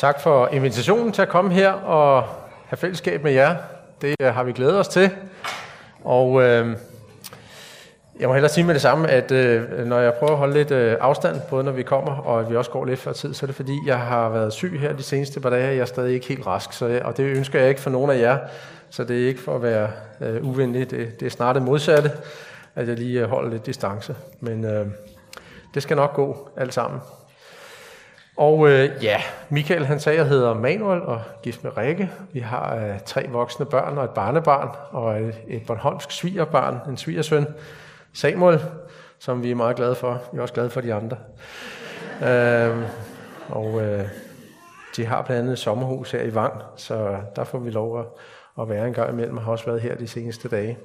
Tak for invitationen til at komme her og have fællesskab med jer. Det øh, har vi glædet os til. Og øh, jeg må hellere sige med det samme, at øh, når jeg prøver at holde lidt øh, afstand, både når vi kommer og at vi også går lidt før tid, så er det fordi, jeg har været syg her de seneste par dage, og jeg er stadig ikke helt rask. Så, jeg, og det ønsker jeg ikke for nogen af jer, så det er ikke for at være øh, uvenlig. Det, det er snart det modsatte, at jeg lige holder lidt distance. Men øh, det skal nok gå alt sammen. Og øh, ja, Michael han sagde, at jeg hedder Manuel og gift med Rikke. Vi har øh, tre voksne børn og et barnebarn og et, et Bornholmsk svigerbarn, en svigersøn, Samuel, som vi er meget glade for. Vi er også glade for de andre. Øh, og øh, de har blandt andet et sommerhus her i Vang, så der får vi lov at, at være en gang imellem. Jeg har også været her de seneste dage.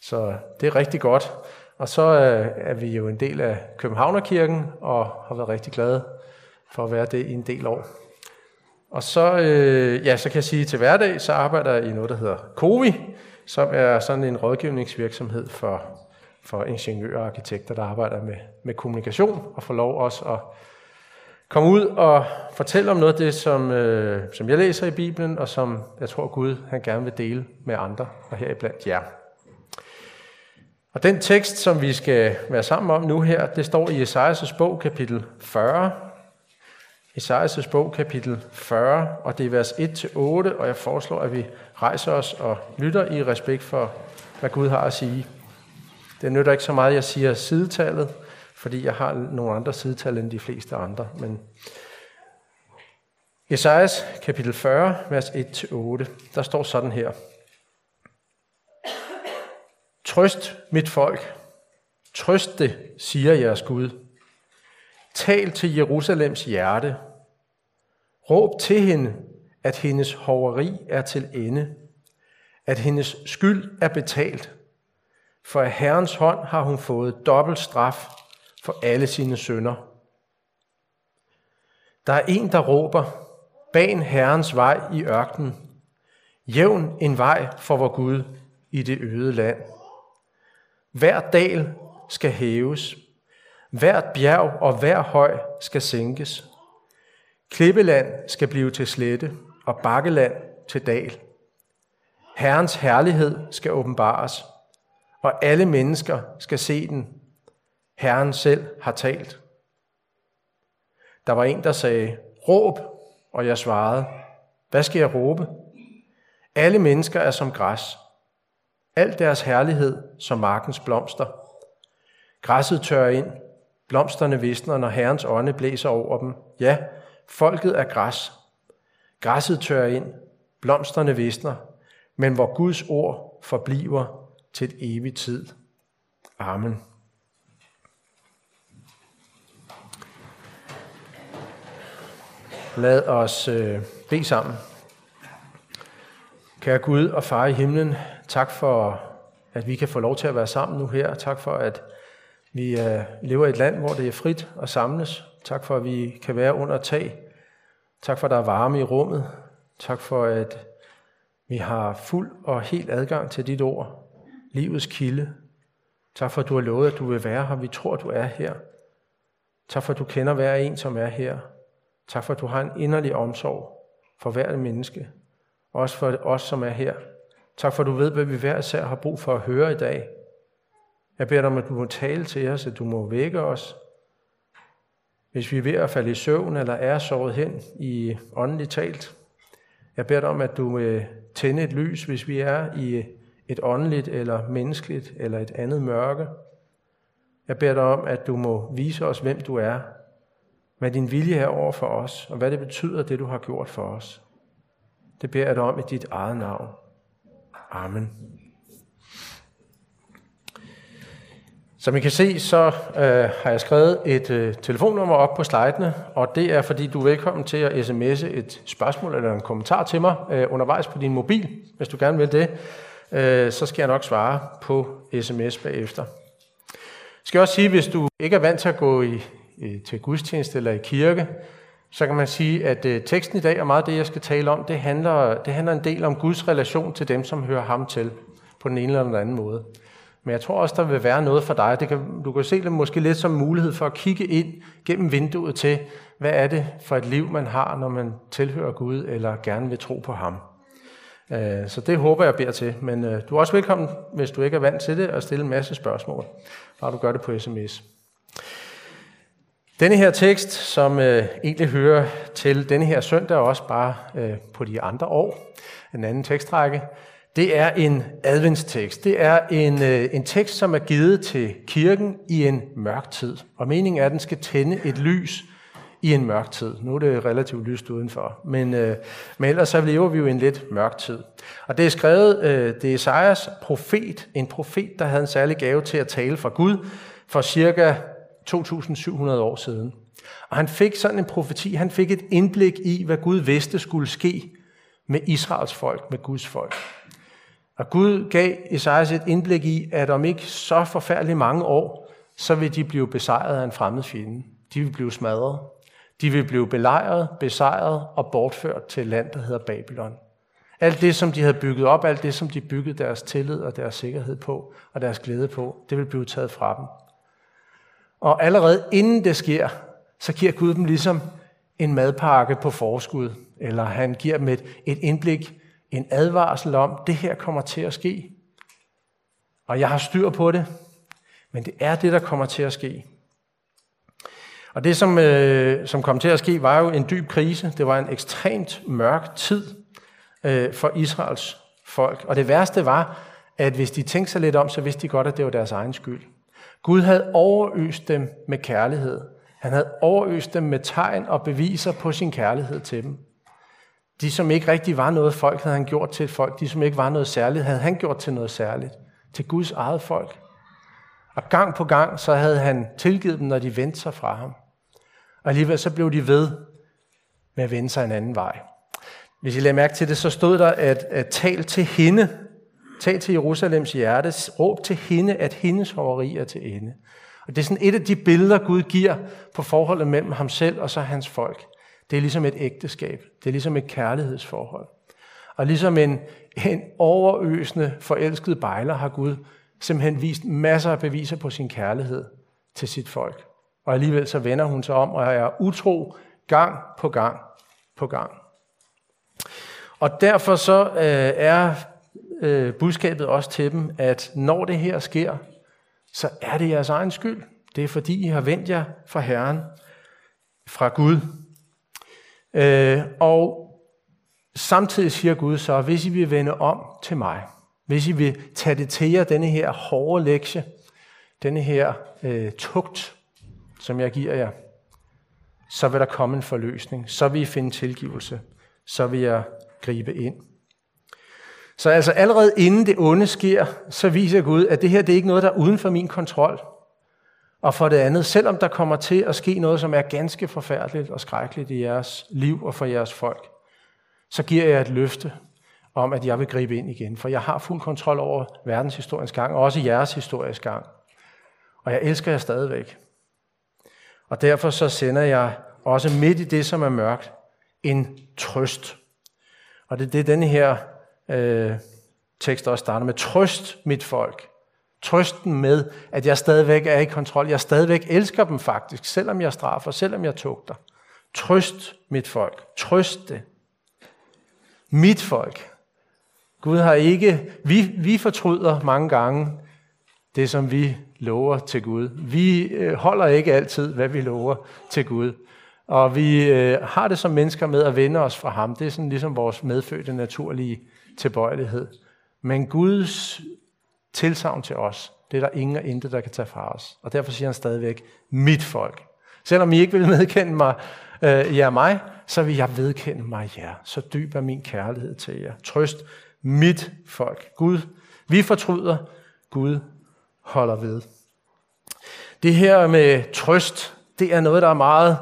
Så det er rigtig godt. Og så øh, er vi jo en del af Københavnerkirken og har været rigtig glade for at være det i en del år. Og så, øh, ja, så kan jeg sige, at til hverdag, så arbejder jeg i noget, der hedder COVI, som er sådan en rådgivningsvirksomhed for, for ingeniører og arkitekter, der arbejder med, med kommunikation, og får lov også at komme ud og fortælle om noget af det, som, øh, som jeg læser i Bibelen, og som jeg tror Gud han gerne vil dele med andre, og heriblandt jer. Og den tekst, som vi skal være sammen om nu her, det står i Esajas bog, kapitel 40, Esajas bog, kapitel 40, og det er vers 1-8, og jeg foreslår, at vi rejser os og lytter i respekt for, hvad Gud har at sige. Det nytter ikke så meget, at jeg siger sidetallet, fordi jeg har nogle andre sidetal end de fleste andre. Men Esajas kapitel 40, vers 1-8, der står sådan her. Trøst mit folk. Trøst det, siger jeres Gud. Tal til Jerusalems hjerte. Råb til hende, at hendes hoveri er til ende, at hendes skyld er betalt, for af Herrens hånd har hun fået dobbelt straf for alle sine sønder. Der er en, der råber, ban Herrens vej i ørkenen, jævn en vej for vor Gud i det øde land. Hver dal skal hæves, Hvert bjerg og hver høj skal sænkes. Klippeland skal blive til slette, og bakkeland til dal. Herrens herlighed skal åbenbares, og alle mennesker skal se den. Herren selv har talt. Der var en, der sagde, råb, og jeg svarede, hvad skal jeg råbe? Alle mennesker er som græs. Al deres herlighed som markens blomster. Græsset tørrer ind, Blomsterne visner, når Herrens ånde blæser over dem. Ja, folket er græs. Græsset tørrer ind, blomsterne visner, men hvor Guds ord forbliver til et evigt tid. Amen. Lad os øh, bede sammen. Kære Gud og far i himlen, tak for, at vi kan få lov til at være sammen nu her. Tak for, at vi øh, lever i et land, hvor det er frit at samles. Tak for, at vi kan være under tag. Tak for, at der er varme i rummet. Tak for, at vi har fuld og helt adgang til dit ord. Livets kilde. Tak for, at du har lovet, at du vil være her. Vi tror, at du er her. Tak for, at du kender hver en, som er her. Tak for, at du har en inderlig omsorg for hvert menneske. Også for os, som er her. Tak for, at du ved, hvad vi hver især har brug for at høre i dag. Jeg beder dig om, at du må tale til os, at du må vække os. Hvis vi er ved at falde i søvn eller er såret hen i åndeligt talt. Jeg beder dig om, at du må tænde et lys, hvis vi er i et åndeligt eller menneskeligt eller et andet mørke. Jeg beder dig om, at du må vise os, hvem du er, hvad din vilje er over for os, og hvad det betyder, det du har gjort for os. Det beder jeg dig om i dit eget navn. Amen. Som I kan se, så øh, har jeg skrevet et øh, telefonnummer op på slidene, og det er, fordi du er velkommen til at sms'e et spørgsmål eller en kommentar til mig øh, undervejs på din mobil, hvis du gerne vil det. Øh, så skal jeg nok svare på sms bagefter. Jeg skal også sige, hvis du ikke er vant til at gå i, i, til gudstjeneste eller i kirke, så kan man sige, at øh, teksten i dag og meget af det, jeg skal tale om, det handler, det handler en del om Guds relation til dem, som hører ham til på den ene eller den anden måde. Men jeg tror også, der vil være noget for dig. Det kan, du kan se det måske lidt som mulighed for at kigge ind gennem vinduet til, hvad er det for et liv, man har, når man tilhører Gud eller gerne vil tro på ham. Øh, så det håber jeg beder til. Men øh, du er også velkommen, hvis du ikke er vant til det, at stille en masse spørgsmål. Bare du gør det på sms. Denne her tekst, som øh, egentlig hører til denne her søndag, og også bare øh, på de andre år, en anden tekstrække, det er en adventstekst. Det er en, øh, en tekst, som er givet til kirken i en mørk tid. Og meningen er, at den skal tænde et lys i en mørk tid. Nu er det relativt lyst udenfor, men, øh, men ellers så lever vi jo i en lidt mørk tid. Og det er skrevet, øh, det er Esajas profet, en profet, der havde en særlig gave til at tale fra Gud for cirka 2.700 år siden. Og han fik sådan en profeti, han fik et indblik i, hvad Gud vidste skulle ske med Israels folk, med Guds folk. Og Gud gav Esajas et indblik i, at om ikke så forfærdeligt mange år, så vil de blive besejret af en fremmed fjende. De vil blive smadret. De vil blive belejret, besejret og bortført til et land, der hedder Babylon. Alt det, som de havde bygget op, alt det, som de byggede deres tillid og deres sikkerhed på, og deres glæde på, det vil blive taget fra dem. Og allerede inden det sker, så giver Gud dem ligesom en madpakke på forskud, eller han giver dem et, et indblik, en advarsel om, det her kommer til at ske. Og jeg har styr på det, men det er det, der kommer til at ske. Og det, som, øh, som kom til at ske, var jo en dyb krise. Det var en ekstremt mørk tid øh, for Israels folk. Og det værste var, at hvis de tænkte sig lidt om, så vidste de godt, at det var deres egen skyld. Gud havde overøst dem med kærlighed. Han havde overøst dem med tegn og beviser på sin kærlighed til dem. De, som ikke rigtig var noget folk, havde han gjort til et folk. De, som ikke var noget særligt, havde han gjort til noget særligt. Til Guds eget folk. Og gang på gang, så havde han tilgivet dem, når de vendte sig fra ham. Og alligevel så blev de ved med at vende sig en anden vej. Hvis I lader mærke til det, så stod der, at, at tal til hende, tal til Jerusalems hjerte, råb til hende, at hendes hoveri er til ende. Og det er sådan et af de billeder, Gud giver på forholdet mellem ham selv og så hans folk. Det er ligesom et ægteskab. Det er ligesom et kærlighedsforhold. Og ligesom en, en overøsende, forelsket bejler har Gud simpelthen vist masser af beviser på sin kærlighed til sit folk. Og alligevel så vender hun sig om og er utro gang på gang på gang. Og derfor så øh, er øh, budskabet også til dem, at når det her sker, så er det jeres egen skyld. Det er fordi, I har vendt jer fra Herren, fra Gud. Øh, og samtidig siger Gud så, hvis I vil vende om til mig, hvis I vil tage det til jer, denne her hårde lektie, denne her øh, tugt, som jeg giver jer, så vil der komme en forløsning. Så vil I finde tilgivelse. Så vil jeg gribe ind. Så altså allerede inden det onde sker, så viser Gud, at det her det er ikke noget, der er uden for min kontrol. Og for det andet, selvom der kommer til at ske noget, som er ganske forfærdeligt og skrækkeligt i jeres liv og for jeres folk, så giver jeg et løfte om, at jeg vil gribe ind igen. For jeg har fuld kontrol over verdenshistoriens gang, og også jeres historiens gang. Og jeg elsker jer stadigvæk. Og derfor så sender jeg også midt i det, som er mørkt, en trøst. Og det er det, denne her øh, tekst også starter med. Trøst mit folk. Trøsten med, at jeg stadigvæk er i kontrol. Jeg stadigvæk elsker dem faktisk, selvom jeg straffer, selvom jeg tugter. Trøst mit folk. Trøst det. Mit folk. Gud har ikke, vi, vi fortryder mange gange det, som vi lover til Gud. Vi øh, holder ikke altid, hvad vi lover til Gud. Og vi øh, har det som mennesker med at vende os fra ham. Det er sådan ligesom vores medfødte naturlige tilbøjelighed. Men Guds tilsavn til os, det er der ingen og intet, der kan tage fra os. Og derfor siger han stadigvæk, mit folk. Selvom I ikke vil medkende mig, øh, jer mig, så vil jeg vedkende mig jer. Så dyb er min kærlighed til jer. Trøst mit folk. Gud, vi fortryder, Gud holder ved. Det her med trøst, det er noget, der er meget,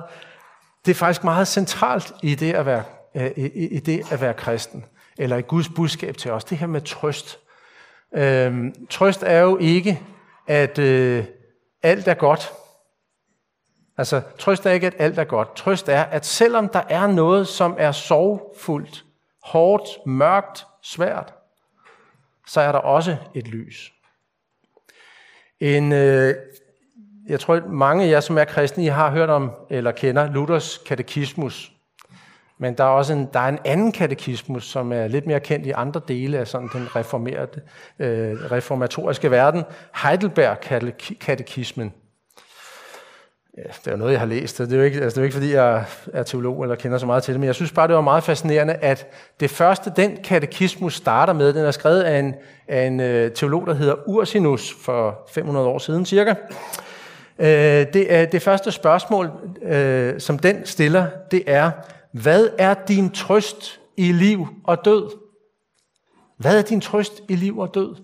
det er faktisk meget centralt i det at være, øh, i, i det at være kristen, eller i Guds budskab til os. Det her med trøst. Øhm, trøst er jo ikke, at øh, alt er godt. Altså, trøst er ikke, at alt er godt. Trøst er, at selvom der er noget, som er sorgfuldt, hårdt, mørkt, svært, så er der også et lys. En, øh, jeg tror, at mange af jer, som er kristne, I har hørt om eller kender Luthers katekismus. Men der er også en, der er en anden katekismus, som er lidt mere kendt i andre dele af sådan den reformerede, øh, reformatoriske verden. Heidelberg-katekismen. Ja, det er jo noget, jeg har læst. Det er jo ikke, altså det er jo ikke fordi jeg er teolog eller kender så meget til det, men jeg synes bare, det var meget fascinerende, at det første, den katekismus starter med, den er skrevet af en, af en øh, teolog, der hedder Ursinus for 500 år siden cirka. Øh, det, er, det første spørgsmål, øh, som den stiller, det er, hvad er din trøst i liv og død? Hvad er din trøst i liv og død?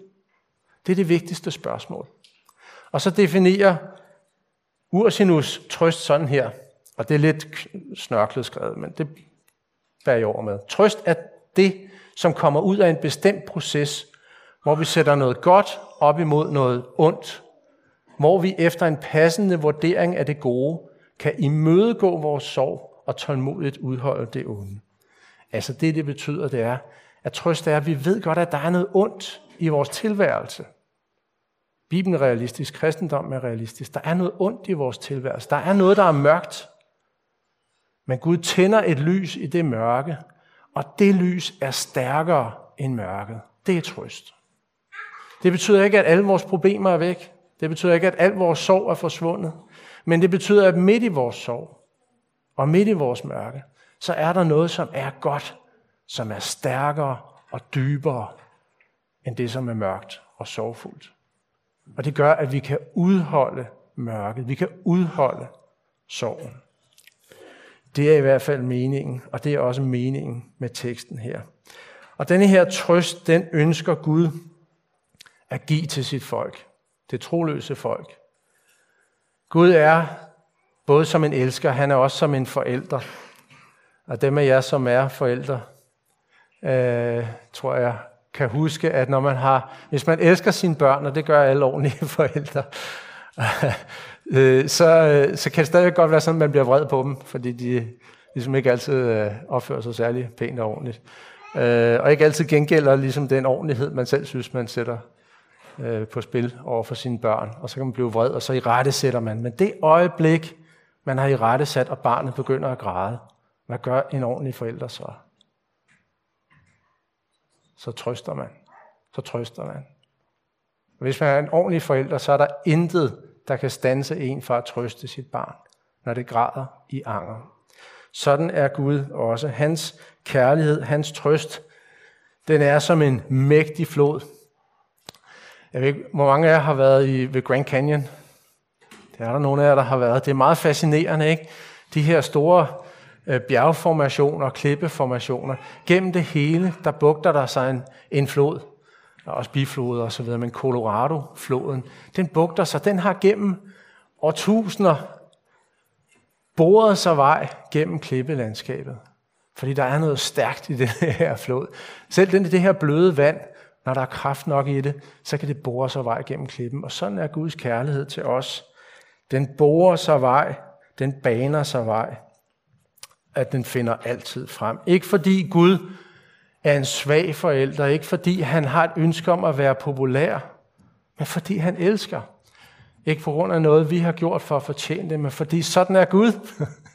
Det er det vigtigste spørgsmål. Og så definerer Ursinus trøst sådan her, og det er lidt snørklet skrevet, men det bærer jeg over med. Trøst er det, som kommer ud af en bestemt proces, hvor vi sætter noget godt op imod noget ondt, hvor vi efter en passende vurdering af det gode, kan imødegå vores sorg og tålmodigt udholde det onde. Altså det, det betyder, det er, at trøst er, at vi ved godt, at der er noget ondt i vores tilværelse. Bibelen er realistisk, kristendom er realistisk. Der er noget ondt i vores tilværelse. Der er noget, der er mørkt. Men Gud tænder et lys i det mørke, og det lys er stærkere end mørket. Det er trøst. Det betyder ikke, at alle vores problemer er væk. Det betyder ikke, at al vores sorg er forsvundet. Men det betyder, at midt i vores sorg, og midt i vores mørke, så er der noget, som er godt, som er stærkere og dybere end det, som er mørkt og sorgfuldt. Og det gør, at vi kan udholde mørket. Vi kan udholde sorgen. Det er i hvert fald meningen, og det er også meningen med teksten her. Og denne her trøst, den ønsker Gud at give til sit folk. Det troløse folk. Gud er både som en elsker, han er også som en forælder. Og dem af jer, som er forældre, øh, tror jeg, kan huske, at når man har, hvis man elsker sine børn, og det gør alle ordentlige forældre, øh, så, øh, så kan det stadig godt være sådan, at man bliver vred på dem, fordi de ligesom ikke altid øh, opfører sig særlig pænt og ordentligt. Øh, og ikke altid gengælder ligesom den ordentlighed, man selv synes, man sætter øh, på spil over for sine børn. Og så kan man blive vred, og så i rette sætter man. Men det øjeblik, man har i rette sat, og barnet begynder at græde, hvad gør en ordentlig forælder så? så trøster man. Så trøster man. Hvis man er en ordentlig forælder, så er der intet, der kan stanse en fra at trøste sit barn, når det græder i anger. Sådan er Gud også. Hans kærlighed, hans trøst, den er som en mægtig flod. Jeg ved ikke, hvor mange af jer har været i, ved Grand Canyon. Det er der nogle af jer, der har været. Det er meget fascinerende, ikke? De her store øh, bjergformationer, klippeformationer. Gennem det hele, der bugter der sig en, en flod. Der er også bifloder og så videre, men Colorado-floden, den bugter sig. Den har gennem årtusinder boret sig vej gennem klippelandskabet. Fordi der er noget stærkt i det her flod. Selv den, det her bløde vand, når der er kraft nok i det, så kan det bore sig vej gennem klippen. Og sådan er Guds kærlighed til os. Den borer sig vej, den baner sig vej at den finder altid frem. Ikke fordi Gud er en svag forælder, ikke fordi han har et ønske om at være populær, men fordi han elsker. Ikke på grund af noget, vi har gjort for at fortjene det, men fordi sådan er Gud.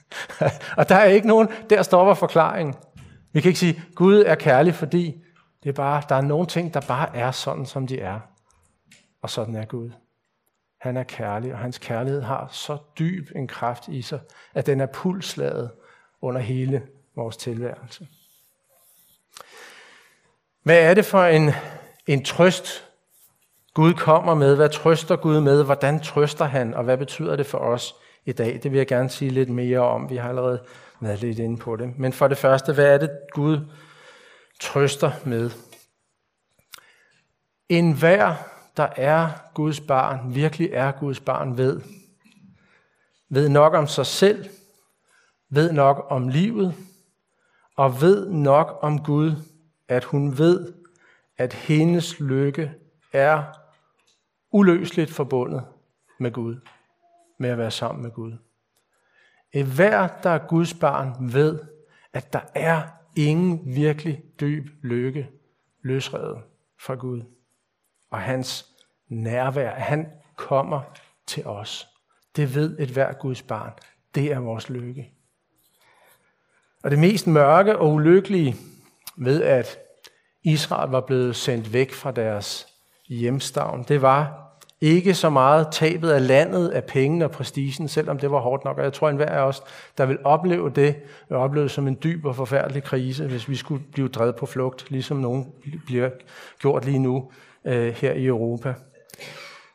og der er ikke nogen, der stopper forklaringen. Vi kan ikke sige, Gud er kærlig, fordi det er bare, der er nogle ting, der bare er sådan, som de er. Og sådan er Gud. Han er kærlig, og hans kærlighed har så dyb en kraft i sig, at den er pulslaget under hele vores tilværelse. Hvad er det for en, en trøst, Gud kommer med? Hvad trøster Gud med? Hvordan trøster han? Og hvad betyder det for os i dag? Det vil jeg gerne sige lidt mere om. Vi har allerede været lidt inde på det. Men for det første, hvad er det, Gud trøster med? En hver, der er Guds barn, virkelig er Guds barn, ved, ved nok om sig selv, ved nok om livet, og ved nok om Gud, at hun ved, at hendes lykke er uløseligt forbundet med Gud, med at være sammen med Gud. Et hver, der er Guds barn, ved, at der er ingen virkelig dyb lykke løsredet fra Gud og hans nærvær. Han kommer til os. Det ved et hver Guds barn. Det er vores lykke. Og det mest mørke og ulykkelige ved, at Israel var blevet sendt væk fra deres hjemstavn, det var ikke så meget tabet af landet, af pengene og prestigen, selvom det var hårdt nok. Og jeg tror, at enhver af os, der vil opleve det, vil opleve det som en dyb og forfærdelig krise, hvis vi skulle blive drevet på flugt, ligesom nogen bliver gjort lige nu øh, her i Europa.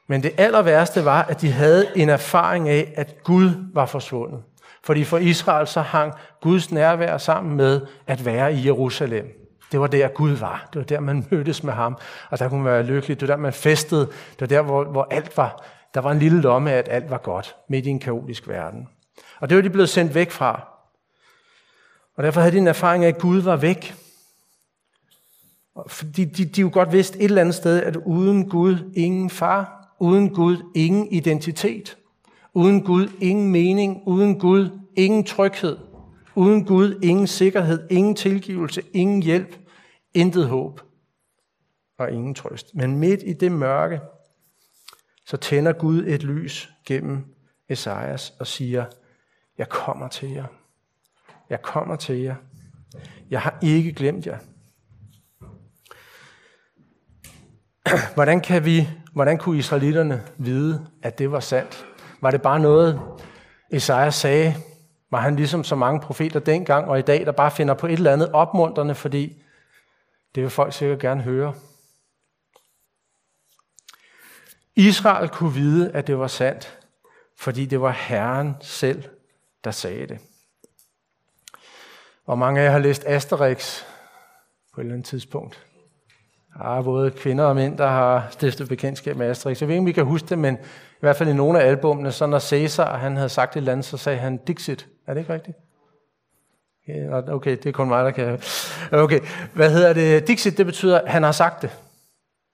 Men det aller værste var, at de havde en erfaring af, at Gud var forsvundet. Fordi for Israel så hang Guds nærvær sammen med at være i Jerusalem. Det var der Gud var. Det var der, man mødtes med ham. Og der kunne man være lykkelig. Det var der, man festede. Det var der, hvor, hvor alt var. Der var en lille lomme af, at alt var godt midt i en kaotisk verden. Og det var de blevet sendt væk fra. Og derfor havde de en erfaring af, at Gud var væk. Fordi de, de jo godt vidste et eller andet sted, at uden Gud ingen far, uden Gud ingen identitet, uden Gud ingen mening, uden Gud ingen tryghed, uden Gud ingen sikkerhed, ingen tilgivelse, ingen hjælp, intet håb og ingen trøst. Men midt i det mørke, så tænder Gud et lys gennem Esajas og siger, jeg kommer til jer. Jeg kommer til jer. Jeg har ikke glemt jer. Hvordan, kan vi, hvordan kunne israelitterne vide, at det var sandt? Var det bare noget, Esajas sagde? Var han ligesom så mange profeter dengang og i dag, der bare finder på et eller andet opmuntrende, fordi det vil folk sikkert gerne høre. Israel kunne vide, at det var sandt, fordi det var Herren selv, der sagde det. Og mange af jer har læst Asterix på et eller andet tidspunkt. Der er både kvinder og mænd, der har stiftet bekendtskab med Asterix. Jeg ved ikke, om vi kan huske det, men i hvert fald i nogle af albumene, så når Caesar han havde sagt et eller andet, så sagde han Dixit. Er det ikke rigtigt? Okay, det er kun mig, der kan... Okay, hvad hedder det? Dixit, det betyder, at han har sagt det.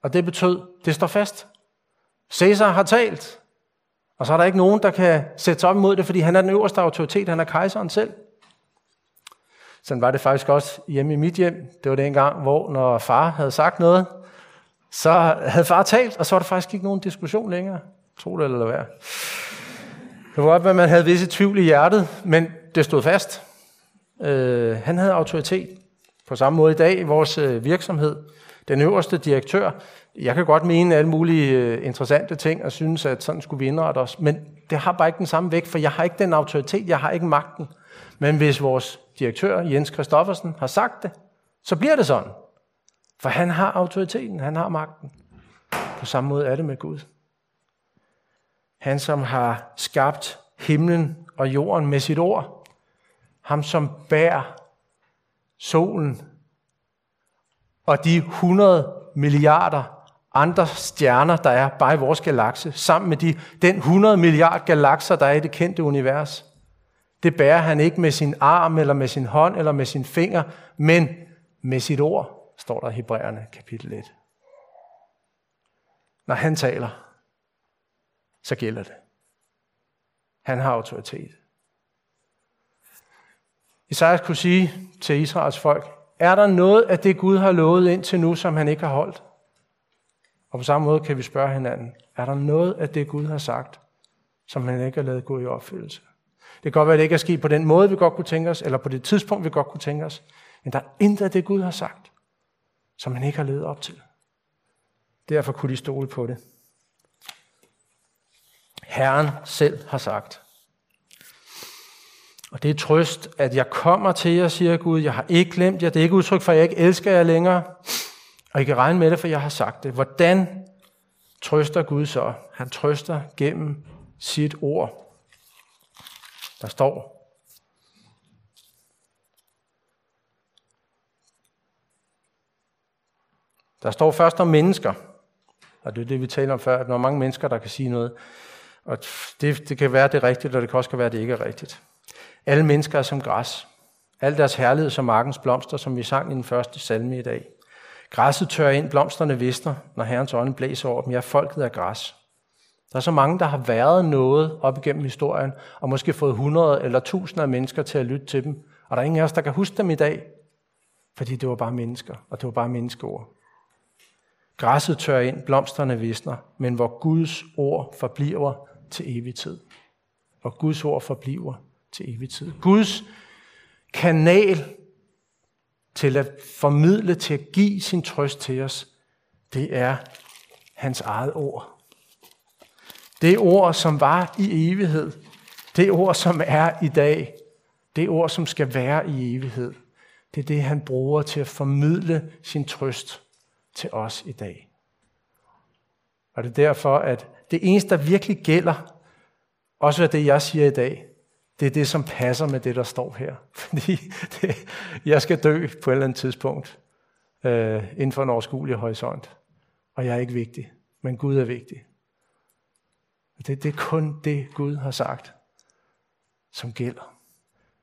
Og det betød, det står fast. Caesar har talt. Og så er der ikke nogen, der kan sætte sig op imod det, fordi han er den øverste autoritet, han er kejseren selv. Sådan var det faktisk også hjemme i mit hjem. Det var den gang, hvor når far havde sagt noget, så havde far talt, og så var der faktisk ikke nogen diskussion længere. Tro det eller hvad. Det var godt, at man havde visse tvivl i hjertet, men det stod fast. Øh, han havde autoritet. På samme måde i dag i vores øh, virksomhed. Den øverste direktør. Jeg kan godt mene alle mulige øh, interessante ting og synes, at sådan skulle vi indrette os. Men det har bare ikke den samme vægt, for jeg har ikke den autoritet, jeg har ikke magten. Men hvis vores direktør, Jens Kristoffersen, har sagt det, så bliver det sådan. For han har autoriteten, han har magten. På samme måde er det med Gud. Han, som har skabt himlen og jorden med sit ord. Ham, som bærer solen og de 100 milliarder andre stjerner, der er bare i vores galakse, sammen med de, den 100 milliard galakser, der er i det kendte univers. Det bærer han ikke med sin arm, eller med sin hånd, eller med sin finger, men med sit ord, står der i Hebræerne kapitel 1. Når han taler, så gælder det. Han har autoritet. Isaias kunne sige til Israels folk, er der noget af det, Gud har lovet indtil nu, som han ikke har holdt? Og på samme måde kan vi spørge hinanden, er der noget af det, Gud har sagt, som han ikke har lavet gå i opfyldelse? Det kan godt være, at det ikke er sket på den måde, vi godt kunne tænke os, eller på det tidspunkt, vi godt kunne tænke os. Men der er intet af det, Gud har sagt, som han ikke har levet op til. Derfor kunne de stole på det. Herren selv har sagt. Og det er trøst, at jeg kommer til jer, siger Gud. Jeg har ikke glemt jer. Det er ikke udtryk for, at jeg ikke elsker jer længere. Og I kan regne med det, for jeg har sagt det. Hvordan trøster Gud så? Han trøster gennem sit ord. Der står, Der står først om mennesker, og det er det, vi taler om før, at der er mange mennesker, der kan sige noget. Og det, det kan være, det er rigtigt, og det kan også være, det ikke er rigtigt. Alle mennesker er som græs. Al deres herlighed som markens blomster, som vi sang i den første salme i dag. Græsset tør ind, blomsterne visner, når Herrens ånd blæser over dem. Ja, folket er græs. Der er så mange, der har været noget op igennem historien, og måske fået hundrede eller tusinder af mennesker til at lytte til dem. Og der er ingen af os, der kan huske dem i dag, fordi det var bare mennesker, og det var bare menneskeord. Græsset tør ind, blomsterne visner, men hvor Guds ord forbliver til evig tid. Hvor Guds ord forbliver til evig tid. Guds kanal til at formidle, til at give sin trøst til os, det er hans eget ord. Det ord, som var i evighed. Det ord, som er i dag. Det ord, som skal være i evighed. Det er det, han bruger til at formidle sin trøst til os i dag. Og det er derfor, at det eneste, der virkelig gælder, også hvad det, jeg siger i dag, det er det, som passer med det, der står her. Fordi det, jeg skal dø på et eller andet tidspunkt øh, inden for en overskuelig horisont. Og jeg er ikke vigtig, men Gud er vigtig. Det, det er kun det, Gud har sagt, som gælder.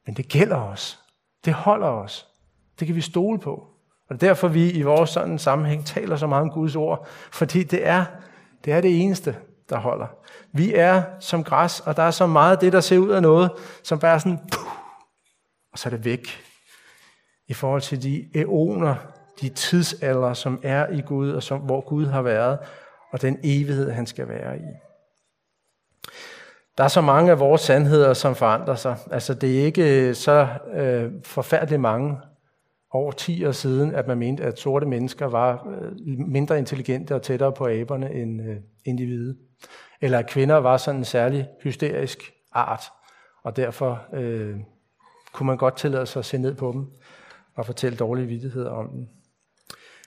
Men det gælder os. Det holder os. Det kan vi stole på. Og det er derfor, vi i vores sådan sammenhæng taler så meget om Guds ord. Fordi det er det, er det eneste, der holder. Vi er som græs, og der er så meget af det, der ser ud af noget, som bare er sådan, puh, og så er det væk. I forhold til de æoner, de tidsalder, som er i Gud, og som, hvor Gud har været, og den evighed, han skal være i. Der er så mange af vores sandheder, som forandrer sig. Altså, det er ikke øh, så øh, forfærdeligt mange over 10 år siden, at man mente, at sorte mennesker var øh, mindre intelligente og tættere på aberne end, øh, individet. Eller at kvinder var sådan en særlig hysterisk art, og derfor øh, kunne man godt tillade sig at se ned på dem og fortælle dårlige vidtigheder om dem.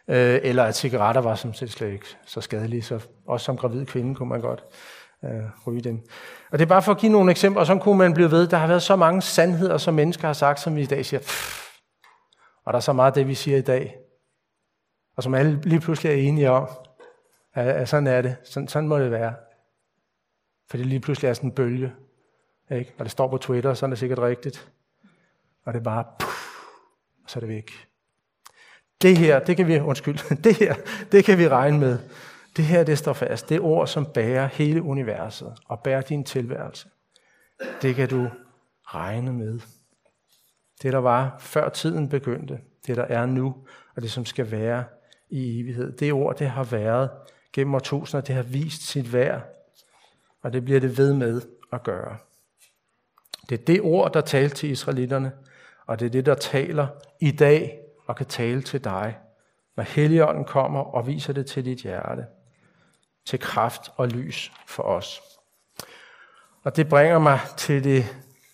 Øh, eller at cigaretter var som set slet ikke så skadelige, så også som gravid kvinde kunne man godt øh, ryge dem. Og det er bare for at give nogle eksempler, og så kunne man blive ved. Der har været så mange sandheder, som mennesker har sagt, som vi i dag siger, pff, og der er så meget af det, vi siger i dag, og som alle lige pludselig er enige om, at, at sådan er det. Sådan, sådan må det være. For det lige pludselig er sådan en bølge. Ikke? Og det står på Twitter, så er det sikkert rigtigt. Og det er bare, puff, og så er det væk. Det her, det kan vi, undskyld, det her, det kan vi regne med. Det her, det står fast. Det er ord, som bærer hele universet og bærer din tilværelse. Det kan du regne med. Det, der var før tiden begyndte, det, der er nu, og det, som skal være i evighed. Det ord, det har været gennem årtusinder, det har vist sit værd, og det bliver det ved med at gøre. Det er det ord, der talte til israelitterne, og det er det, der taler i dag og kan tale til dig, når Helligånden kommer og viser det til dit hjerte, til kraft og lys for os. Og det bringer mig til det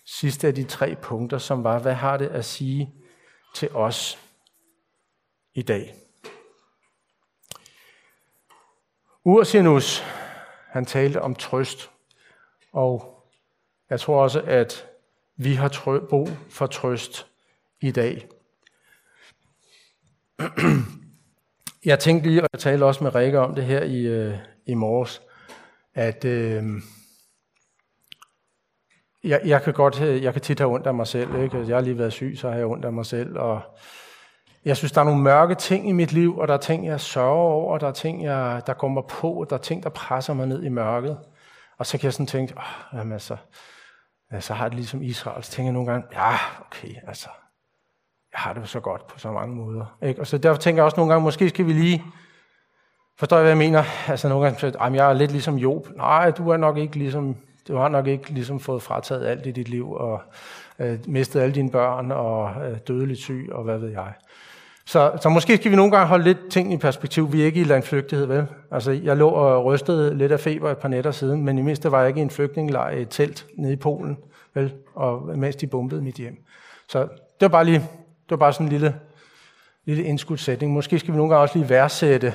sidste af de tre punkter, som var, hvad har det at sige til os i dag? Ursinus, han talte om trøst, og jeg tror også, at vi har brug for trøst i dag. Jeg tænkte lige, og jeg talte også med Rikke om det her i, øh, i morges, at øh, jeg, jeg kan godt, øh, jeg kan tit have ondt af mig selv. Ikke? Altså, jeg har lige været syg, så har jeg ondt af mig selv. Og jeg synes, der er nogle mørke ting i mit liv, og der er ting, jeg sørger over, der er ting, jeg, der kommer på, på, der er ting, der presser mig ned i mørket. Og så kan jeg sådan tænke, oh, jamen altså, så har det ligesom Israel. Så tænker jeg nogle gange, ja, okay, altså, jeg har det jo så godt på så mange måder. Ikke? Og så derfor tænker jeg også nogle gange, måske skal vi lige, forstår jeg, hvad jeg mener? Altså nogle gange, at jeg er lidt ligesom Job. Nej, du er nok ikke ligesom du har nok ikke ligesom fået frataget alt i dit liv, og øh, mistet alle dine børn, og øh, dødeligt syg, og hvad ved jeg. Så, så måske skal vi nogle gange holde lidt ting i perspektiv. Vi er ikke i landflygtighed, vel? Altså, jeg lå og rystede lidt af feber et par nætter siden, men i mindste var jeg ikke i en flygtningelejr i et telt nede i Polen, vel? Og mens de bombede mit hjem. Så det var bare lige, det var bare sådan en lille, lille indskudssætning. Måske skal vi nogle gange også lige værdsætte,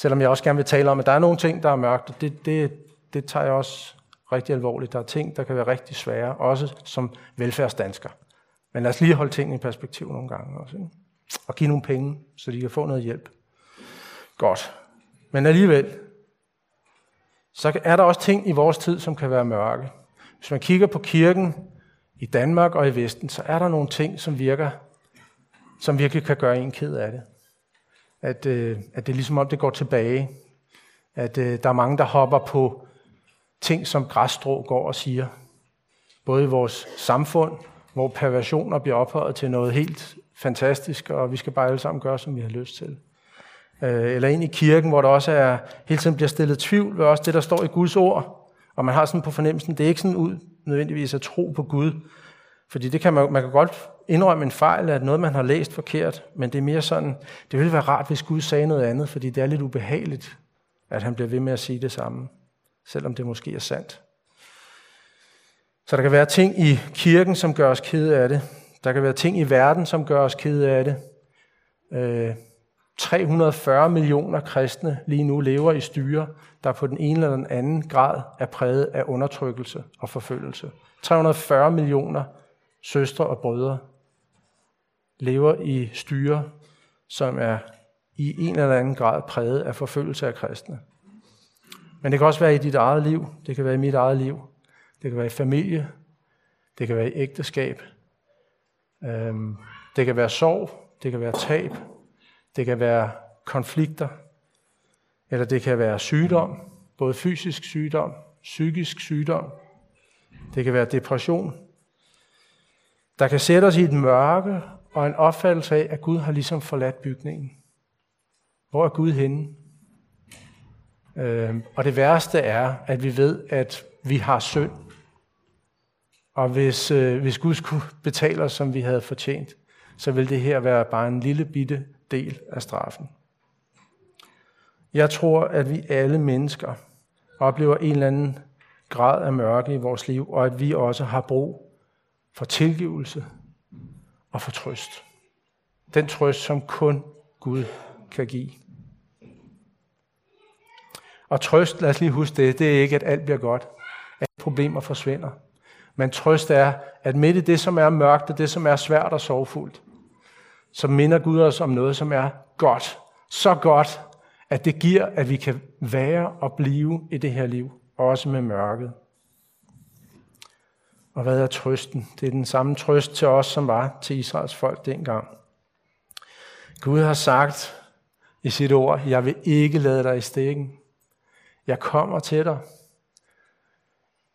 selvom jeg også gerne vil tale om, at der er nogle ting, der er mørkt. Det, det, det tager jeg også rigtig alvorligt. Der er ting, der kan være rigtig svære, også som velfærdsdansker. Men lad os lige holde tingene i perspektiv nogle gange også. Ikke? Og give nogle penge, så de kan få noget hjælp. Godt. Men alligevel, så er der også ting i vores tid, som kan være mørke. Hvis man kigger på kirken i Danmark og i Vesten, så er der nogle ting, som virker, som virkelig kan gøre en ked af det. At, øh, at det er ligesom om, det går tilbage. At øh, der er mange, der hopper på ting, som græsstrå går og siger. Både i vores samfund, hvor perversioner bliver ophøjet til noget helt fantastisk, og vi skal bare alle sammen gøre, som vi har lyst til. øh, eller ind i kirken, hvor der også er, hele tiden bliver stillet tvivl ved også det, der står i Guds ord. Og man har sådan på fornemmelsen, det er ikke sådan ud nødvendigvis at tro på Gud. Fordi det kan man, man kan godt indrømme en fejl, at noget, man har læst forkert, men det er mere sådan, det ville være rart, hvis Gud sagde noget andet, fordi det er lidt ubehageligt, at han bliver ved med at sige det samme, selvom det måske er sandt. Så der kan være ting i kirken, som gør os kede af det. Der kan være ting i verden, som gør os kede af det. Øh, 340 millioner kristne lige nu lever i styre, der på den ene eller den anden grad er præget af undertrykkelse og forfølgelse. 340 millioner søstre og brødre lever i styre, som er i en eller anden grad præget af forfølgelse af kristne. Men det kan også være i dit eget liv, det kan være i mit eget liv, det kan være i familie, det kan være i ægteskab, øhm, det kan være sorg, det kan være tab, det kan være konflikter, eller det kan være sygdom, både fysisk sygdom, psykisk sygdom, det kan være depression, der kan sætte os i et mørke og en opfattelse af, at Gud har ligesom forladt bygningen. Hvor er Gud henne? Øh, og det værste er, at vi ved, at vi har synd. Og hvis, øh, hvis Gud skulle betale os, som vi havde fortjent, så vil det her være bare en lille bitte del af straffen. Jeg tror, at vi alle mennesker oplever en eller anden grad af mørke i vores liv, og at vi også har brug for tilgivelse og for trøst. Den trøst, som kun Gud kan give. Og trøst, lad os lige huske det, det er ikke, at alt bliver godt. At problemer forsvinder. Men trøst er, at midt i det, som er mørkt, og det, som er svært og sorgfuldt, så minder Gud os om noget, som er godt. Så godt, at det giver, at vi kan være og blive i det her liv, også med mørket. Og hvad er trøsten? Det er den samme trøst til os, som var til Israels folk dengang. Gud har sagt i sit ord, jeg vil ikke lade dig i stikken. Jeg kommer til dig.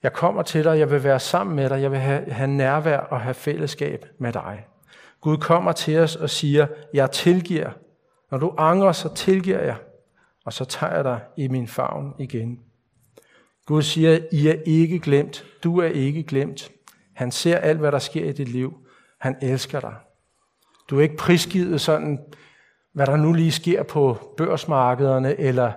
Jeg kommer til dig, jeg vil være sammen med dig, jeg vil have, have nærvær og have fællesskab med dig. Gud kommer til os og siger, jeg tilgiver. Når du angrer, så tilgiver jeg, og så tager jeg dig i min favn igen. Gud siger, I er ikke glemt. Du er ikke glemt. Han ser alt, hvad der sker i dit liv. Han elsker dig. Du er ikke prisgivet sådan, hvad der nu lige sker på børsmarkederne, eller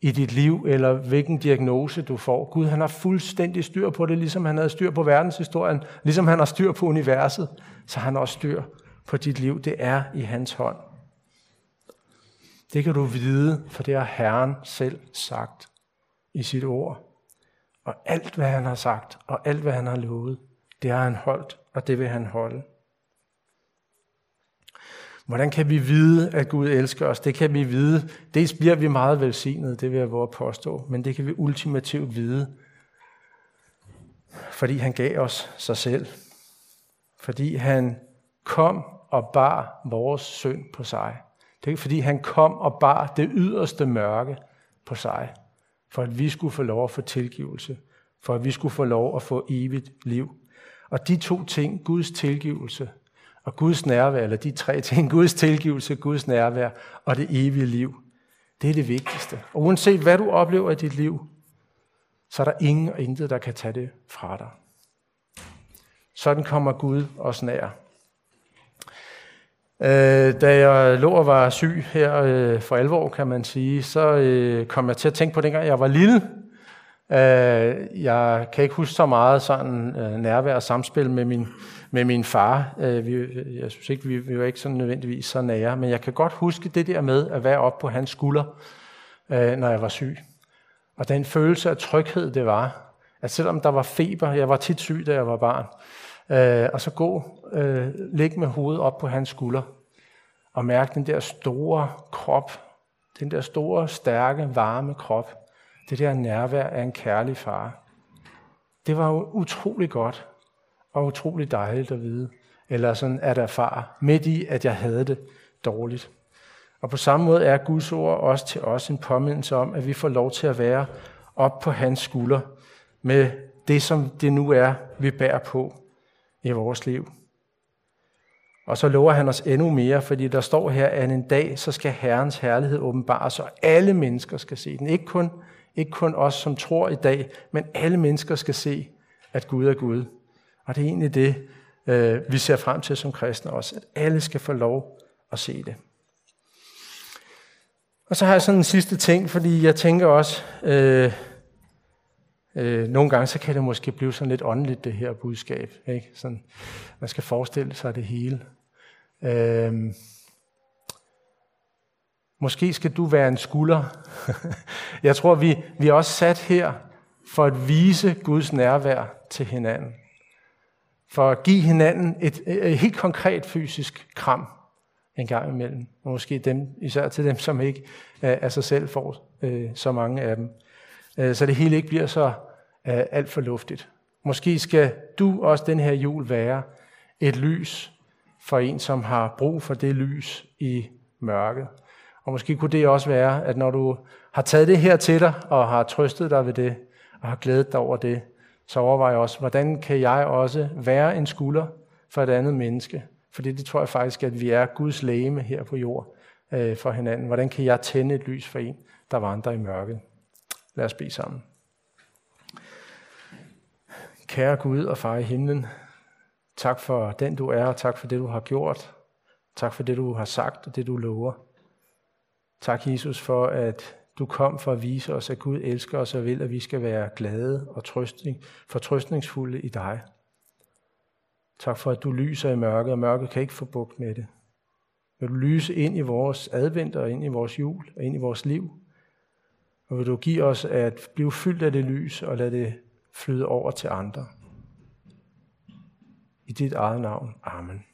i dit liv, eller hvilken diagnose du får. Gud han har fuldstændig styr på det, ligesom han havde styr på verdenshistorien, ligesom han har styr på universet, så han har også styr på dit liv. Det er i hans hånd. Det kan du vide, for det har Herren selv sagt i sit ord. Og alt, hvad han har sagt, og alt, hvad han har lovet, det har han holdt, og det vil han holde. Hvordan kan vi vide, at Gud elsker os? Det kan vi vide. Dels bliver vi meget velsignet, det vil jeg våge påstå, men det kan vi ultimativt vide, fordi han gav os sig selv. Fordi han kom og bar vores synd på sig. Det er fordi han kom og bar det yderste mørke på sig, for at vi skulle få lov at få tilgivelse, for at vi skulle få lov at få evigt liv. Og de to ting, Guds tilgivelse og Guds nærvær, eller de tre ting, Guds tilgivelse, Guds nærvær og det evige liv, det er det vigtigste. Og uanset hvad du oplever i dit liv, så er der ingen og intet, der kan tage det fra dig. Sådan kommer Gud os nær. Øh, da jeg lå og var syg her øh, for alvor, kan man sige, så øh, kom jeg til at tænke på dengang jeg var lille. Øh, jeg kan ikke huske så meget sådan øh, nærvær og samspil med min, med min far. Øh, vi, jeg synes ikke, vi, vi var ikke sådan nødvendigvis så nære, men jeg kan godt huske det der med at være oppe på hans skulder, øh, når jeg var syg. Og den følelse af tryghed, det var, at selvom der var feber, jeg var tit syg, da jeg var barn, Øh, og så gå, øh, ligge med hovedet op på hans skulder, og mærke den der store krop, den der store, stærke, varme krop, det der nærvær af en kærlig far. Det var jo utrolig godt og utrolig dejligt at vide, eller sådan at erfare, midt i, at jeg havde det dårligt. Og på samme måde er Guds ord også til os en påmindelse om, at vi får lov til at være op på hans skulder med det, som det nu er, vi bærer på i vores liv. Og så lover han os endnu mere, fordi der står her, at en dag, så skal Herrens herlighed åbenbares, og alle mennesker skal se den. Ikke kun, ikke kun os, som tror i dag, men alle mennesker skal se, at Gud er Gud. Og det er egentlig det, øh, vi ser frem til som kristne også, at alle skal få lov at se det. Og så har jeg sådan en sidste ting, fordi jeg tænker også, øh, øh, nogle gange så kan det måske blive sådan lidt åndeligt, det her budskab. Ikke? Sådan, man skal forestille sig det hele. Øh, måske skal du være en skulder. jeg tror, vi, vi er også sat her for at vise Guds nærvær til hinanden. For at give hinanden et, et helt konkret fysisk kram en gang imellem. Og måske dem, især til dem, som ikke af sig selv får øh, så mange af dem. Øh, så det hele ikke bliver så øh, alt for luftigt. Måske skal du også den her jul være et lys for en, som har brug for det lys i mørket. Og måske kunne det også være, at når du har taget det her til dig, og har trøstet dig ved det, og har glædet dig over det, så overvej også, hvordan kan jeg også være en skulder for et andet menneske? Fordi det tror jeg faktisk, at vi er Guds lægeme her på jord øh, for hinanden. Hvordan kan jeg tænde et lys for en, der vandrer i mørket? Lad os bede sammen. Kære Gud og far i himlen, tak for den du er, og tak for det du har gjort. Tak for det du har sagt og det du lover. Tak Jesus for, at du kom for at vise os, at Gud elsker os og vil, at vi skal være glade og trøstning, fortrøstningsfulde i dig. Tak for, at du lyser i mørket, og mørket kan ikke få bugt med det. Vil du lyse ind i vores advent og ind i vores jul og ind i vores liv. Og vil du give os at blive fyldt af det lys og lade det flyde over til andre. I dit eget navn. Amen.